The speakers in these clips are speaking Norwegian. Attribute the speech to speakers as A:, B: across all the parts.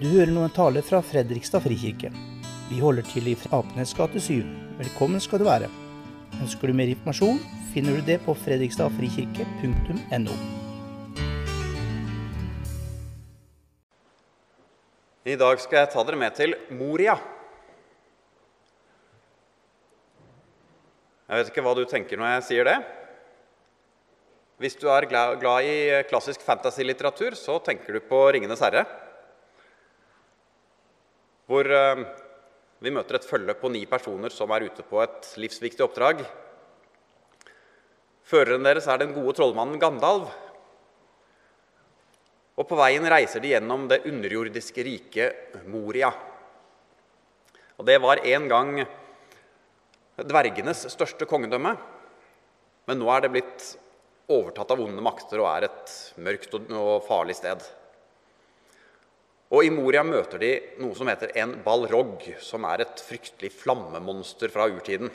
A: Du hører nå en tale fra Fredrikstad frikirke. Vi holder til i Apenes gate 7. Velkommen skal du være. Ønsker du mer informasjon, finner du det på fredrikstadfrikirke.no.
B: I dag skal jeg ta dere med til Moria. Jeg vet ikke hva du tenker når jeg sier det. Hvis du er glad, i klassisk fantasy-litteratur, så tenker du på 'Ringenes herre'. Hvor eh, vi møter et følge på ni personer som er ute på et livsviktig oppdrag. Føreren deres er den gode trollmannen Gandalv. Og på veien reiser de gjennom det underjordiske riket Moria. Og det var en gang dvergenes største kongedømme, men nå er det blitt overtatt av onde makter og er et mørkt og farlig sted. Og I Moria møter de noe som heter en balrog, som er et fryktelig flammemonster fra urtiden.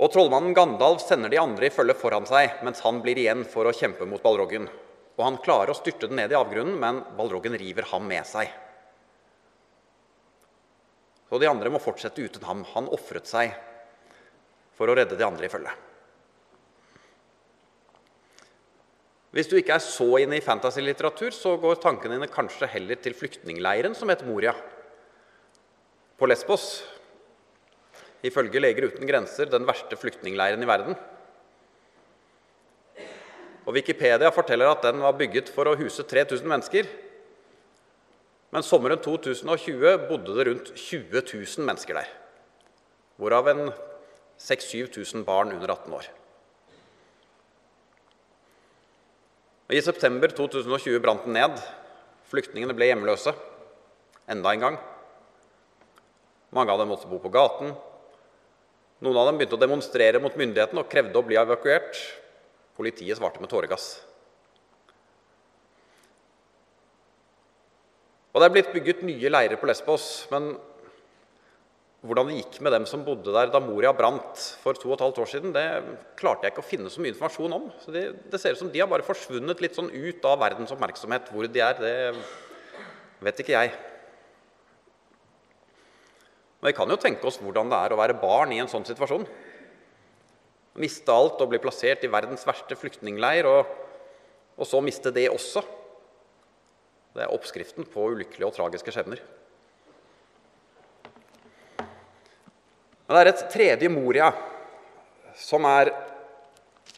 B: Og Trollmannen Gandalf sender de andre i følge foran seg, mens han blir igjen for å kjempe mot balroggen. Og Han klarer å styrte den ned i avgrunnen, men balroggen river ham med seg. Så de andre må fortsette uten ham. Han ofret seg for å redde de andre i følge. Hvis du ikke er så inne i fantasy-litteratur, så går tankene dine kanskje heller til flyktningleiren som heter Moria på Lesbos. Ifølge Leger uten grenser den verste flyktningleiren i verden. Og Wikipedia forteller at den var bygget for å huse 3000 mennesker. Men sommeren 2020 bodde det rundt 20 000 mennesker der. Hvorav en 6000-7000 barn under 18 år. I september 2020 brant den ned. Flyktningene ble hjemløse enda en gang. Mange av dem måtte bo på gaten. Noen av dem begynte å demonstrere mot myndighetene og krevde å bli evakuert. Politiet svarte med tåregass. Og Det er blitt bygget nye leirer på Lesbos, men hvordan det gikk med dem som bodde der da Moria brant for to og et halvt år siden, det klarte jeg ikke å finne så mye informasjon om. Så det, det ser ut som de har bare forsvunnet litt sånn ut av verdens oppmerksomhet. Hvor de er, det vet ikke jeg. Men vi kan jo tenke oss hvordan det er å være barn i en sånn situasjon. Miste alt og bli plassert i verdens verste flyktningleir, og, og så miste det også. Det er oppskriften på ulykkelige og tragiske skjebner. Men det er et tredje Moria som er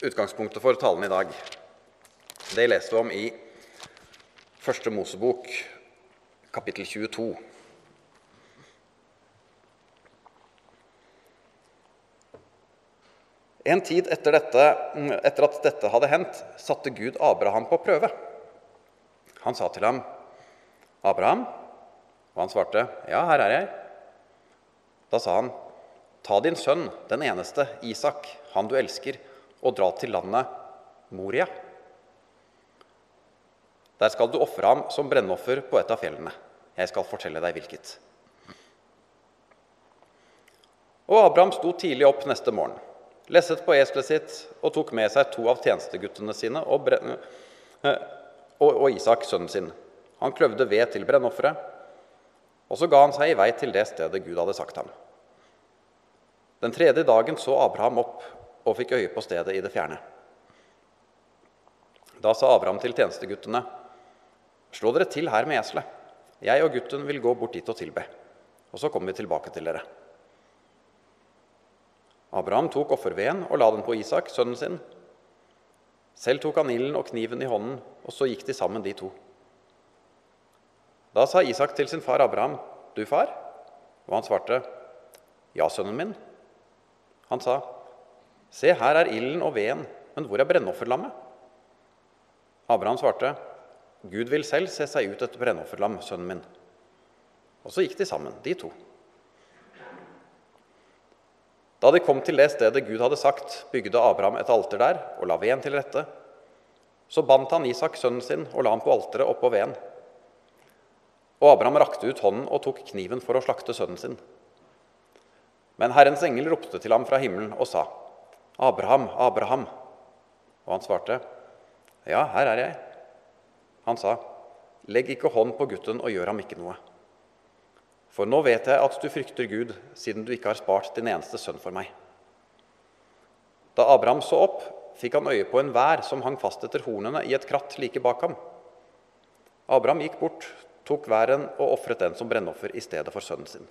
B: utgangspunktet for talen i dag. Det leser vi om i Første Mosebok, kapittel 22. En tid etter, dette, etter, at dette hadde hendt, satte Gud Abraham på prøve. Han sa til ham, 'Abraham?' Og han svarte, 'Ja, her er jeg.' Da sa han, Ta din sønn, den eneste, Isak, han du elsker, og dra til landet Moria. Der skal du ofre ham som brennoffer på et av fjellene. Jeg skal fortelle deg hvilket. Og Abraham sto tidlig opp neste morgen, lesset på eselet sitt og tok med seg to av tjenesteguttene sine og, og, og Isak, sønnen sin. Han kløvde ved til brennofferet, og så ga han seg i vei til det stedet Gud hadde sagt ham. Den tredje dagen så Abraham opp og fikk øye på stedet i det fjerne. Da sa Abraham til tjenesteguttene.: Slå dere til her med eselet. Jeg og gutten vil gå bort dit og tilbe. Og så kommer vi tilbake til dere. Abraham tok offerveden og la den på Isak, sønnen sin. Selv tok han ilden og kniven i hånden, og så gikk de sammen, de to. Da sa Isak til sin far Abraham, 'Du, far?' Og han svarte, 'Ja, sønnen min.' Han sa, 'Se, her er ilden og veden, men hvor er brennofferlammet?' Abraham svarte, 'Gud vil selv se seg ut et brennofferlam, sønnen min.' Og så gikk de sammen, de to. Da de kom til det stedet Gud hadde sagt, bygde Abraham et alter der og la veden til rette. Så bandt han Isak, sønnen sin, og la ham på alteret oppå veden. Og Abraham rakte ut hånden og tok kniven for å slakte sønnen sin. Men Herrens engel ropte til ham fra himmelen og sa, 'Abraham, Abraham.' Og han svarte, 'Ja, her er jeg.' Han sa, legg ikke hånd på gutten og gjør ham ikke noe. For nå vet jeg at du frykter Gud, siden du ikke har spart din eneste sønn for meg. Da Abraham så opp, fikk han øye på en vær som hang fast etter hornene i et kratt like bak ham. Abraham gikk bort, tok væren og ofret den som brennoffer i stedet for sønnen sin.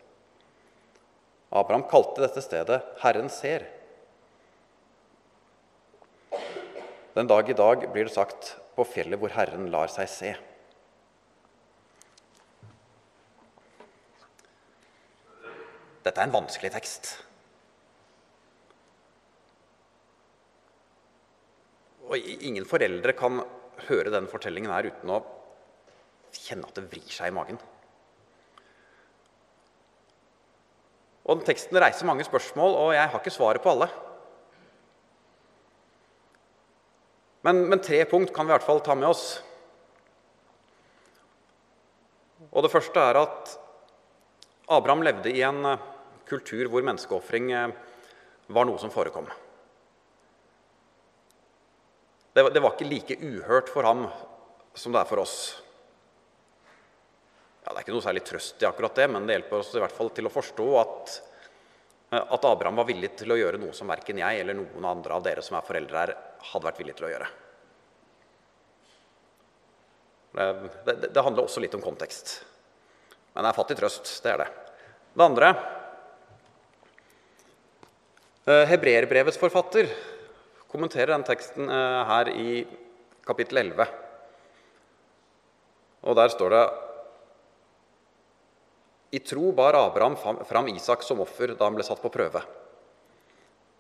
B: Abraham kalte dette stedet 'Herren ser'. Den dag i dag blir det sagt 'på fjellet hvor Herren lar seg se'. Dette er en vanskelig tekst. Og ingen foreldre kan høre den fortellingen her uten å kjenne at det vrir seg i magen. Og den Teksten reiser mange spørsmål, og jeg har ikke svaret på alle. Men, men, tre punkt kan vi i hvert fall ta med oss. Og Det første er at Abraham levde i en eh, kultur hvor menneskeofring eh, var noe som forekom. Det, det var ikke like uhørt for ham som det er for oss. Ja, Det er ikke noe særlig trøst i akkurat det, men det hjelper oss i hvert fall til å forstå at, at Abraham var villig til å gjøre noe som verken jeg eller noen andre av dere som er foreldre her, hadde vært villig til å gjøre. Det, det, det handler også litt om kontekst. Men det er fattig trøst. Det er det. Det andre eh, Hebreerbrevets forfatter kommenterer den teksten eh, her i kapittel 11. Og der står det i tro bar Abraham fram Isak som offer da han ble satt på prøve.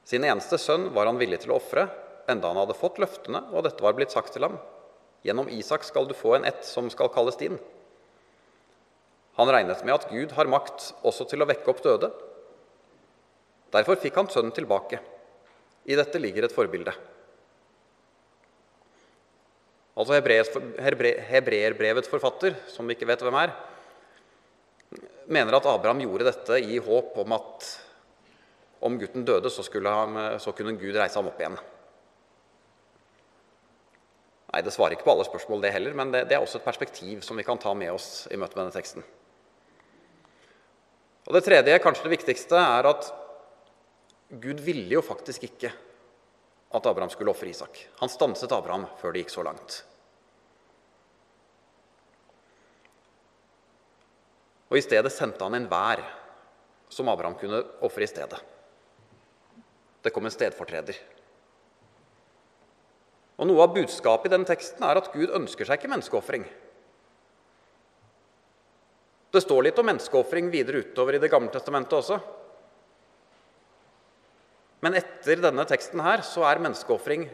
B: Sin eneste sønn var han villig til å ofre, enda han hadde fått løftene, og dette var blitt sagt til ham. Gjennom Isak skal du få en ett som skal kalles din. Han regnet med at Gud har makt også til å vekke opp døde. Derfor fikk han sønnen tilbake. I dette ligger et forbilde. Altså Hebreerbrevets forfatter, som vi ikke vet hvem er, mener at Abraham gjorde dette i håp om at om gutten døde, så, han, så kunne Gud reise ham opp igjen. Nei, Det svarer ikke på alle spørsmål, det heller, men det, det, er også et perspektiv som vi kan ta med oss i møte med denne teksten. Og Det tredje, kanskje det viktigste, er at Gud ville jo faktisk ikke at Abraham skulle ofre Isak. Han stanset Abraham før det gikk så langt. Og I stedet sendte han en vær som Abraham kunne ofre i stedet. Det kom en stedfortreder. Og Noe av budskapet i den teksten er at Gud ønsker seg ikke menneskeofring. Det står litt om menneskeofring videre utover i Det gamle testamentet også. Men etter denne teksten her så er menneskeofring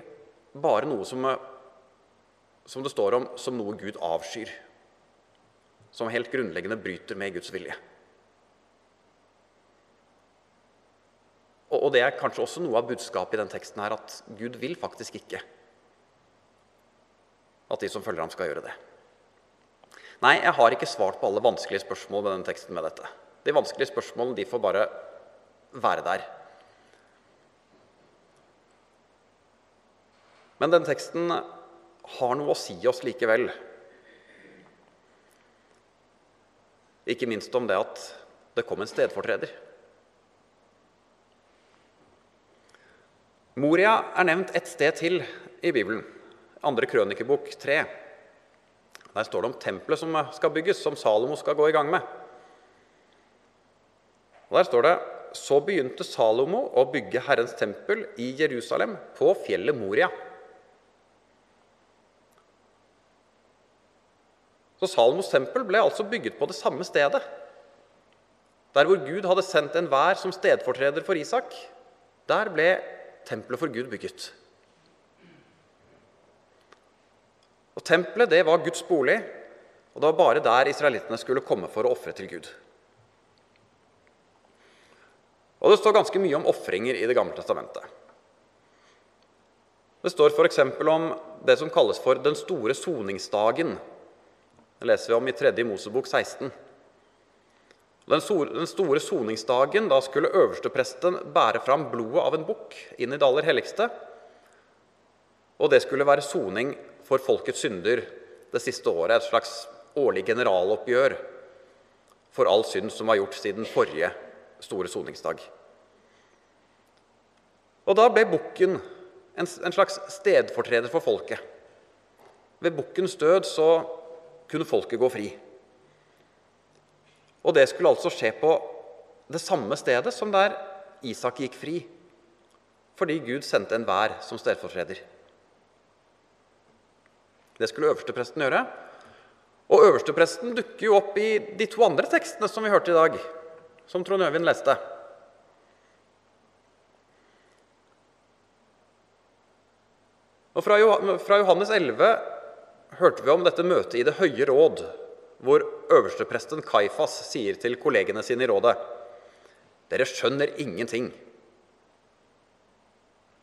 B: bare noe som, som det står om som noe Gud avskyr som helt grunnleggende bryter med Guds vilje. Og, det er kanskje også noe av budskapet i den teksten her, at Gud vil faktisk ikke at de som følger ham, skal gjøre det. Nei, jeg har ikke svart på alle vanskelige spørsmål med den teksten med dette. De vanskelige spørsmålene de får bare være der. Men den teksten har noe å si oss likevel. Ikke minst om det at det kom en stedfortreder. Moria er nevnt et sted til i Bibelen, andre krønikebok 3. Der står det om tempelet som skal bygges, som Salomo skal gå i gang med. Og Der står det så begynte Salomo å bygge Herrens tempel i Jerusalem, på fjellet Moria. Så Salomos tempel ble altså bygget på det samme stedet. Der hvor Gud hadde sendt enhver som stedfortreder for Isak, der ble tempelet for Gud bygget. Og Tempelet det var Guds bolig, og det var bare der israelittene skulle komme for å ofre til Gud. Og Det står ganske mye om ofringer i Det gamle testamentet. Det står f.eks. om det som kalles for den store soningsdagen, det leser vi om i 3. Mosebok 16. Den store soningsdagen, da skulle øverstepresten bære fram blodet av en bukk inn i det aller helligste. Og det skulle være soning for folkets synder det siste året. Et slags årlig generaloppgjør for all synd som var gjort siden forrige store soningsdag. Og da ble bukken en, slags stedfortreder for folket. Ved bukkens død så kunne folket gå fri. Og det skulle altså skje på det samme stedet som der Isak gikk fri, fordi Gud sendte enhver som stedfortreder. Det skulle øverstepresten gjøre. Og øverstepresten dukker jo opp i de to andre tekstene som vi hørte i dag, som Trond Øvind leste. Og fra Johannes 11 hørte vi om dette møtet i Det høye råd, hvor øverstepresten Kaifas sier til kollegene sine i rådet Dere skjønner ingenting.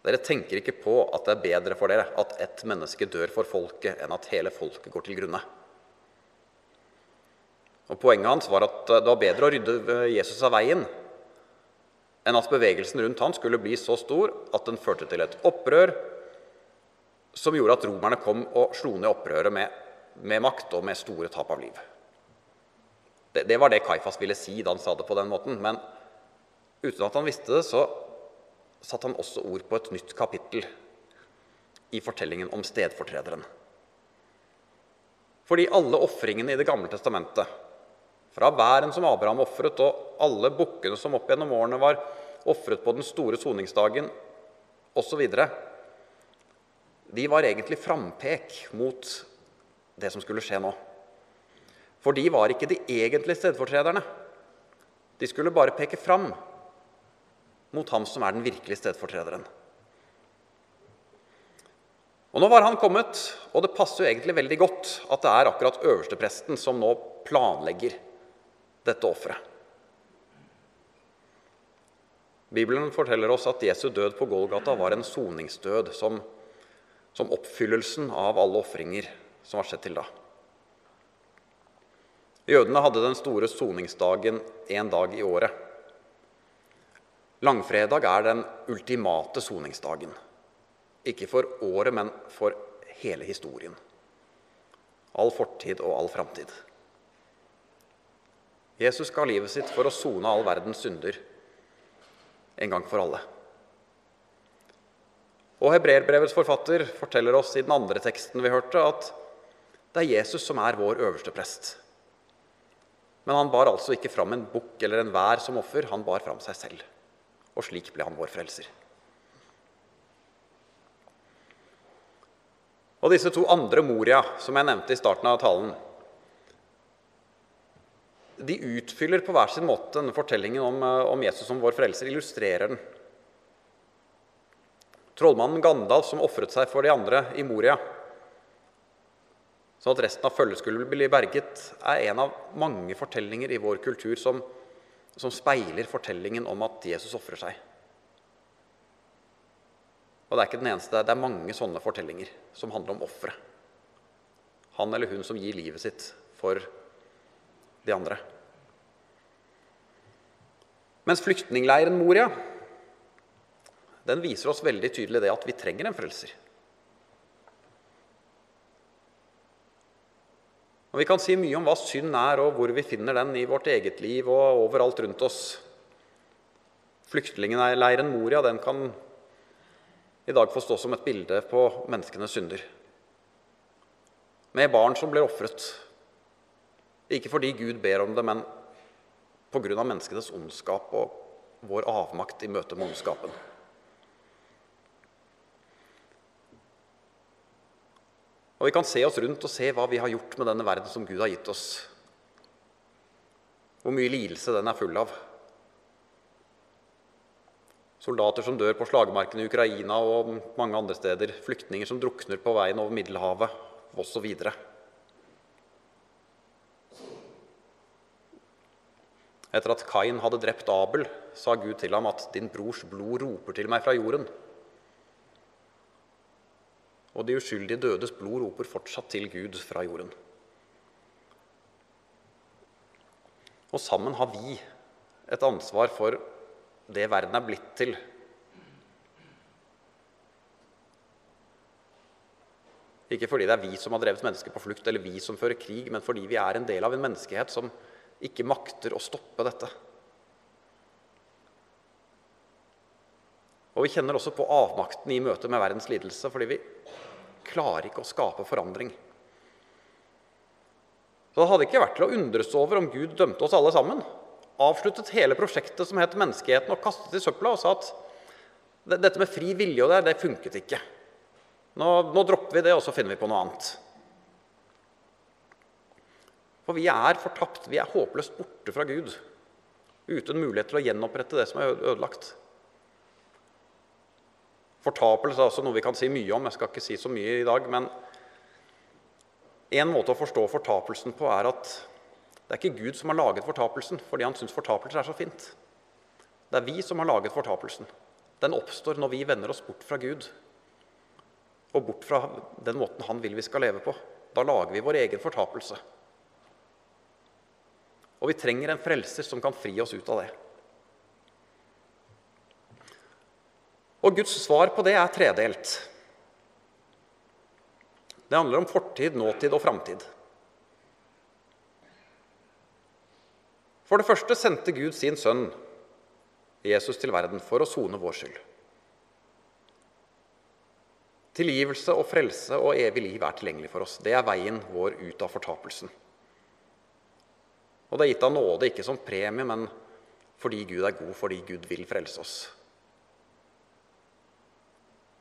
B: Dere tenker ikke på at det er bedre for dere at ett menneske dør for folket, enn at hele folket går til grunne. Og Poenget hans var at det var bedre å rydde Jesus av veien enn at bevegelsen rundt han skulle bli så stor at den førte til et opprør som gjorde at romerne kom og slo ned opprøret med, med makt og med store tap av liv. Det, det var det Kaifas ville si da han sa det på den måten. Men uten at han visste det, så satte han også ord på et nytt kapittel i fortellingen om stedfortrederen. Fordi alle ofringene i Det gamle testamentet, fra bæren som Abraham ofret, og alle bukkene som opp gjennom årene var ofret på den store soningsdagen osv., de var egentlig frampek mot det som skulle skje nå. For de var ikke de egentlige stedfortrederne. De skulle bare peke fram mot ham som er den virkelige stedfortrederen. Og Nå var han kommet, og det passer jo egentlig veldig godt at det er akkurat øverstepresten som nå planlegger dette offeret. Bibelen forteller oss at Jesu død på Golgata var en soningsdød som, som oppfyllelsen av alle ofringer som var skjedd til da. Jødene hadde den store soningsdagen én dag i året. Langfredag er den ultimate soningsdagen. Ikke for året, men for hele historien. All fortid og all framtid. Jesus ga livet sitt for å sone all verdens synder en gang for alle. Og Hebreerbrevets forfatter forteller oss i den andre teksten vi hørte, at det er Jesus som er vår øverste prest. Men han bar altså ikke fram en bukk eller en vær som offer, han bar fram seg selv. Og slik ble han vår frelser. Og disse to andre Moria, som jeg nevnte i starten av talen, de utfyller på hver sin måte denne fortellingen om, eh, om Jesus som vår frelser, illustrerer den. Trollmannen Gandalf som ofret seg for de andre i Moria, sånn at resten av følget skulle bli berget, er en av mange fortellinger i vår kultur som, som speiler fortellingen om at Jesus ofrer seg. Og det er ikke den eneste, det er mange sånne fortellinger som handler om offeret. Han eller hun som gir livet sitt for de andre. Mens flyktningleiren Moria den viser oss veldig tydelig det at vi trenger en frelser. Og Vi kan si mye om hva synd er, og hvor vi finner den i vårt eget liv og overalt rundt oss. Flyktningleiren Moria den kan i dag få stå som et bilde på menneskenes synder. Med barn som blir ofret. Ikke fordi Gud ber om det, men pga. menneskenes ondskap og vår avmakt i møte med ondskapen. Og Vi kan se oss rundt og se hva vi har gjort med denne verden som Gud har gitt oss. Hvor mye lidelse den er full av. Soldater som dør på slagmarken i Ukraina og mange andre steder. Flyktninger som drukner på veien over Middelhavet osv. Etter at Kain hadde drept Abel, sa Gud til ham at 'din brors blod roper til meg fra jorden'. Og de uskyldige dødes blod roper fortsatt til Gud fra jorden. Og sammen har vi et ansvar for det verden er blitt til. Ikke fordi det er vi som har drevet mennesker på flukt, eller vi som fører krig, men fordi vi er en del av en menneskehet som ikke makter å stoppe dette. Og vi kjenner også på avmakten i møte med verdens lidelse, fordi vi klarer ikke å skape forandring. Så Det hadde ikke vært til å undres over om Gud dømte oss alle sammen. Avsluttet hele prosjektet som het menneskeheten, og kastet i søpla og sa at dette med fri vilje og det, det funket ikke. Nå, nå dropper vi det, og så finner vi på noe annet. For vi er fortapt. Vi er håpløst borte fra Gud. Uten mulighet til å gjenopprette det som er ødelagt. Fortapelse er også noe vi kan si mye om. Jeg skal ikke si så mye i dag. Men en måte å forstå fortapelsen på er at det er ikke Gud som har laget fortapelsen fordi han syns fortapelse er så fint. Det er vi som har laget fortapelsen. Den oppstår når vi vender oss bort fra Gud og bort fra den måten han vil vi skal leve på. Da lager vi vår egen fortapelse. Og vi trenger en frelser som kan fri oss ut av det. Og Guds svar på det er tredelt. Det handler om fortid, nåtid og framtid. For det første sendte Gud sin sønn Jesus til verden for å sone vår skyld. Tilgivelse og frelse og evig liv er tilgjengelig for oss. Det er veien vår ut av fortapelsen. Og det er gitt av nåde, ikke som premie, men fordi Gud er god, fordi Gud vil frelse oss.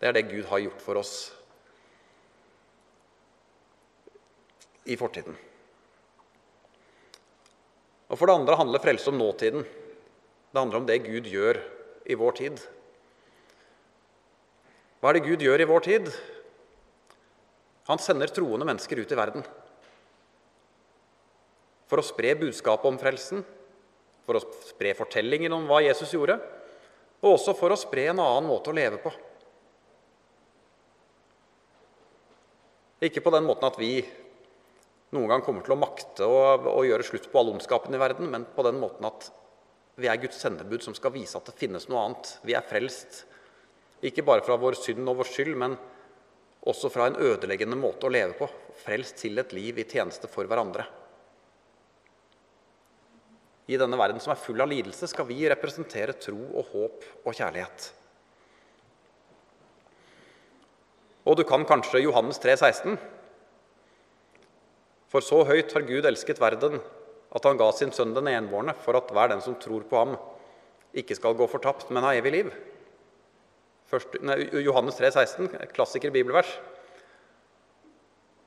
B: Det er det Gud har gjort for oss i fortiden. Og For det andre handler frelse om nåtiden. Det handler om det Gud gjør i vår tid. Hva er det Gud gjør i vår tid? Han sender troende mennesker ut i verden for å spre budskapet om frelsen, for å spre fortellingen om hva Jesus gjorde, og også for å spre en annen måte å leve på. Ikke på den måten at vi noen gang kommer til å makte å, gjøre slutt på all ondskapen i verden, men på den måten at vi er Guds sendebud som skal vise at det finnes noe annet. Vi er frelst, ikke bare fra vår synd og vår skyld, men også fra en ødeleggende måte å leve på. Frelst til et liv i tjeneste for hverandre. I denne verden som er full av lidelse, skal vi representere tro og håp og kjærlighet. Og du kan kanskje Johannes 3, 16. For så høyt har Gud elsket verden, at han ga sin sønn den enbårne, for at hver den som tror på ham, ikke skal gå fortapt, men ha evig liv. Først, nei, Johannes 3, 16, klassiker bibelvers.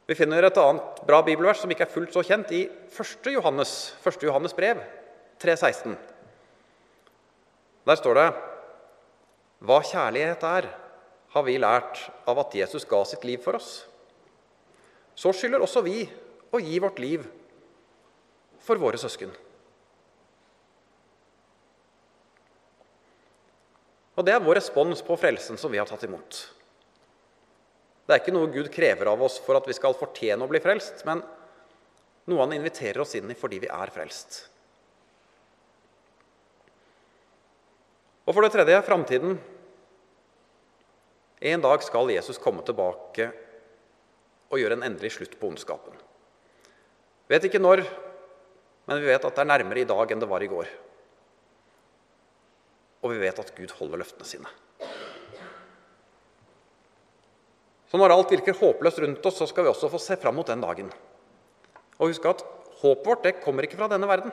B: Vi finner et annet bra bibelvers som ikke er fullt så kjent, i 1. Johannes, 1. Johannes brev 3, 16. Der står det Hva kjærlighet er, har vi lært av at Jesus ga sitt liv for oss. Så skylder også vi å gi vårt liv for våre søsken. Og Det er vår respons på frelsen som vi har tatt imot. Det er ikke noe Gud krever av oss for at vi skal fortjene å bli frelst, men noe han inviterer oss inn i fordi vi er frelst. Og for det tredje framtiden. En dag skal Jesus komme tilbake og gjøre en endelig slutt på ondskapen. Vet ikke når, men vi vet at det er nærmere i dag enn det var i går. Og vi vet at Gud holder løftene sine. Så når alt virker håpløst rundt oss, så skal vi også få se fram mot den dagen. Og husk at håpet vårt det kommer ikke fra denne verden.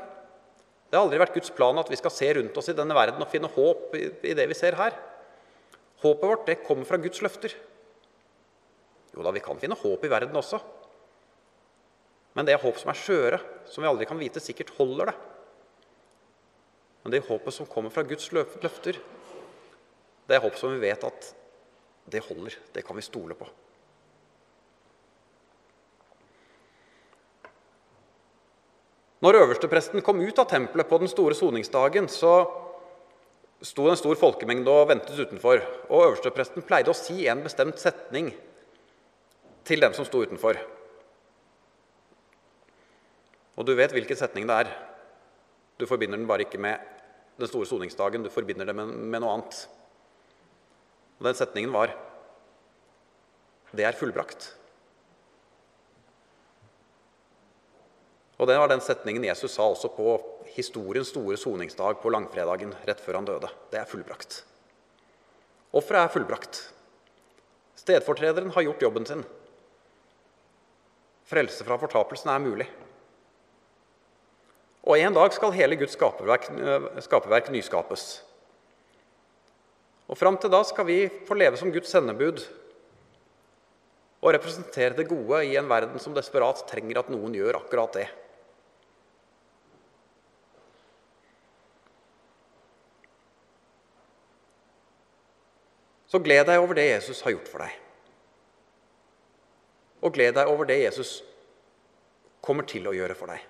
B: Det har aldri vært Guds plan at vi skal se rundt oss i denne verden og finne håp i det vi ser her. Håpet vårt det kommer fra Guds løfter. Jo da, vi kan finne håp i verden også. Men det er håp som er skjøre, som vi aldri kan vite sikkert holder det. Men det håpet som kommer fra Guds løfter, det er håp som vi vet at det holder. Det kan vi stole på. Når øverstepresten kom ut av tempelet på den store soningsdagen, så sto en stor folkemengde og ventet utenfor. Og øverstepresten pleide å si en bestemt setning til dem som sto utenfor. Og du vet hvilken setning det er. Du forbinder den bare ikke med den store soningsdagen, du forbinder det med, med noe annet. Og Den setningen var 'Det er fullbrakt'. Og Det var den setningen Jesus sa også på historiens store soningsdag på langfredagen rett før han døde. Det er fullbrakt. Offeret er fullbrakt. Stedfortrederen har gjort jobben sin. Frelse fra fortapelsen er mulig. Og en dag skal hele Guds skaperverk, skaperverk nyskapes. Og Fram til da skal vi få leve som Guds sendebud og representere det gode i en verden som desperat trenger at noen gjør akkurat det. Så gled deg over det Jesus har gjort for deg. Og gled deg over det Jesus kommer til å gjøre for deg.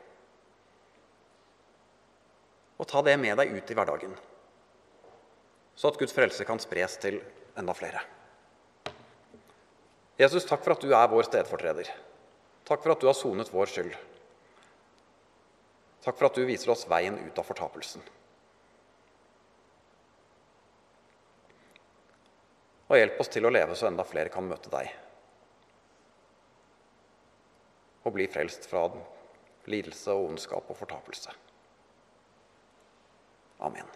B: Og ta det med deg ut i hverdagen, så at Guds frelse kan spres til enda flere. Jesus, takk for at du er vår stedfortreder. Takk for at du har sonet vår skyld. Takk for at du viser oss veien ut av fortapelsen. Og hjelp oss til å leve så enda flere kan møte deg og bli frelst fra lidelse og ondskap og fortapelse. Amen.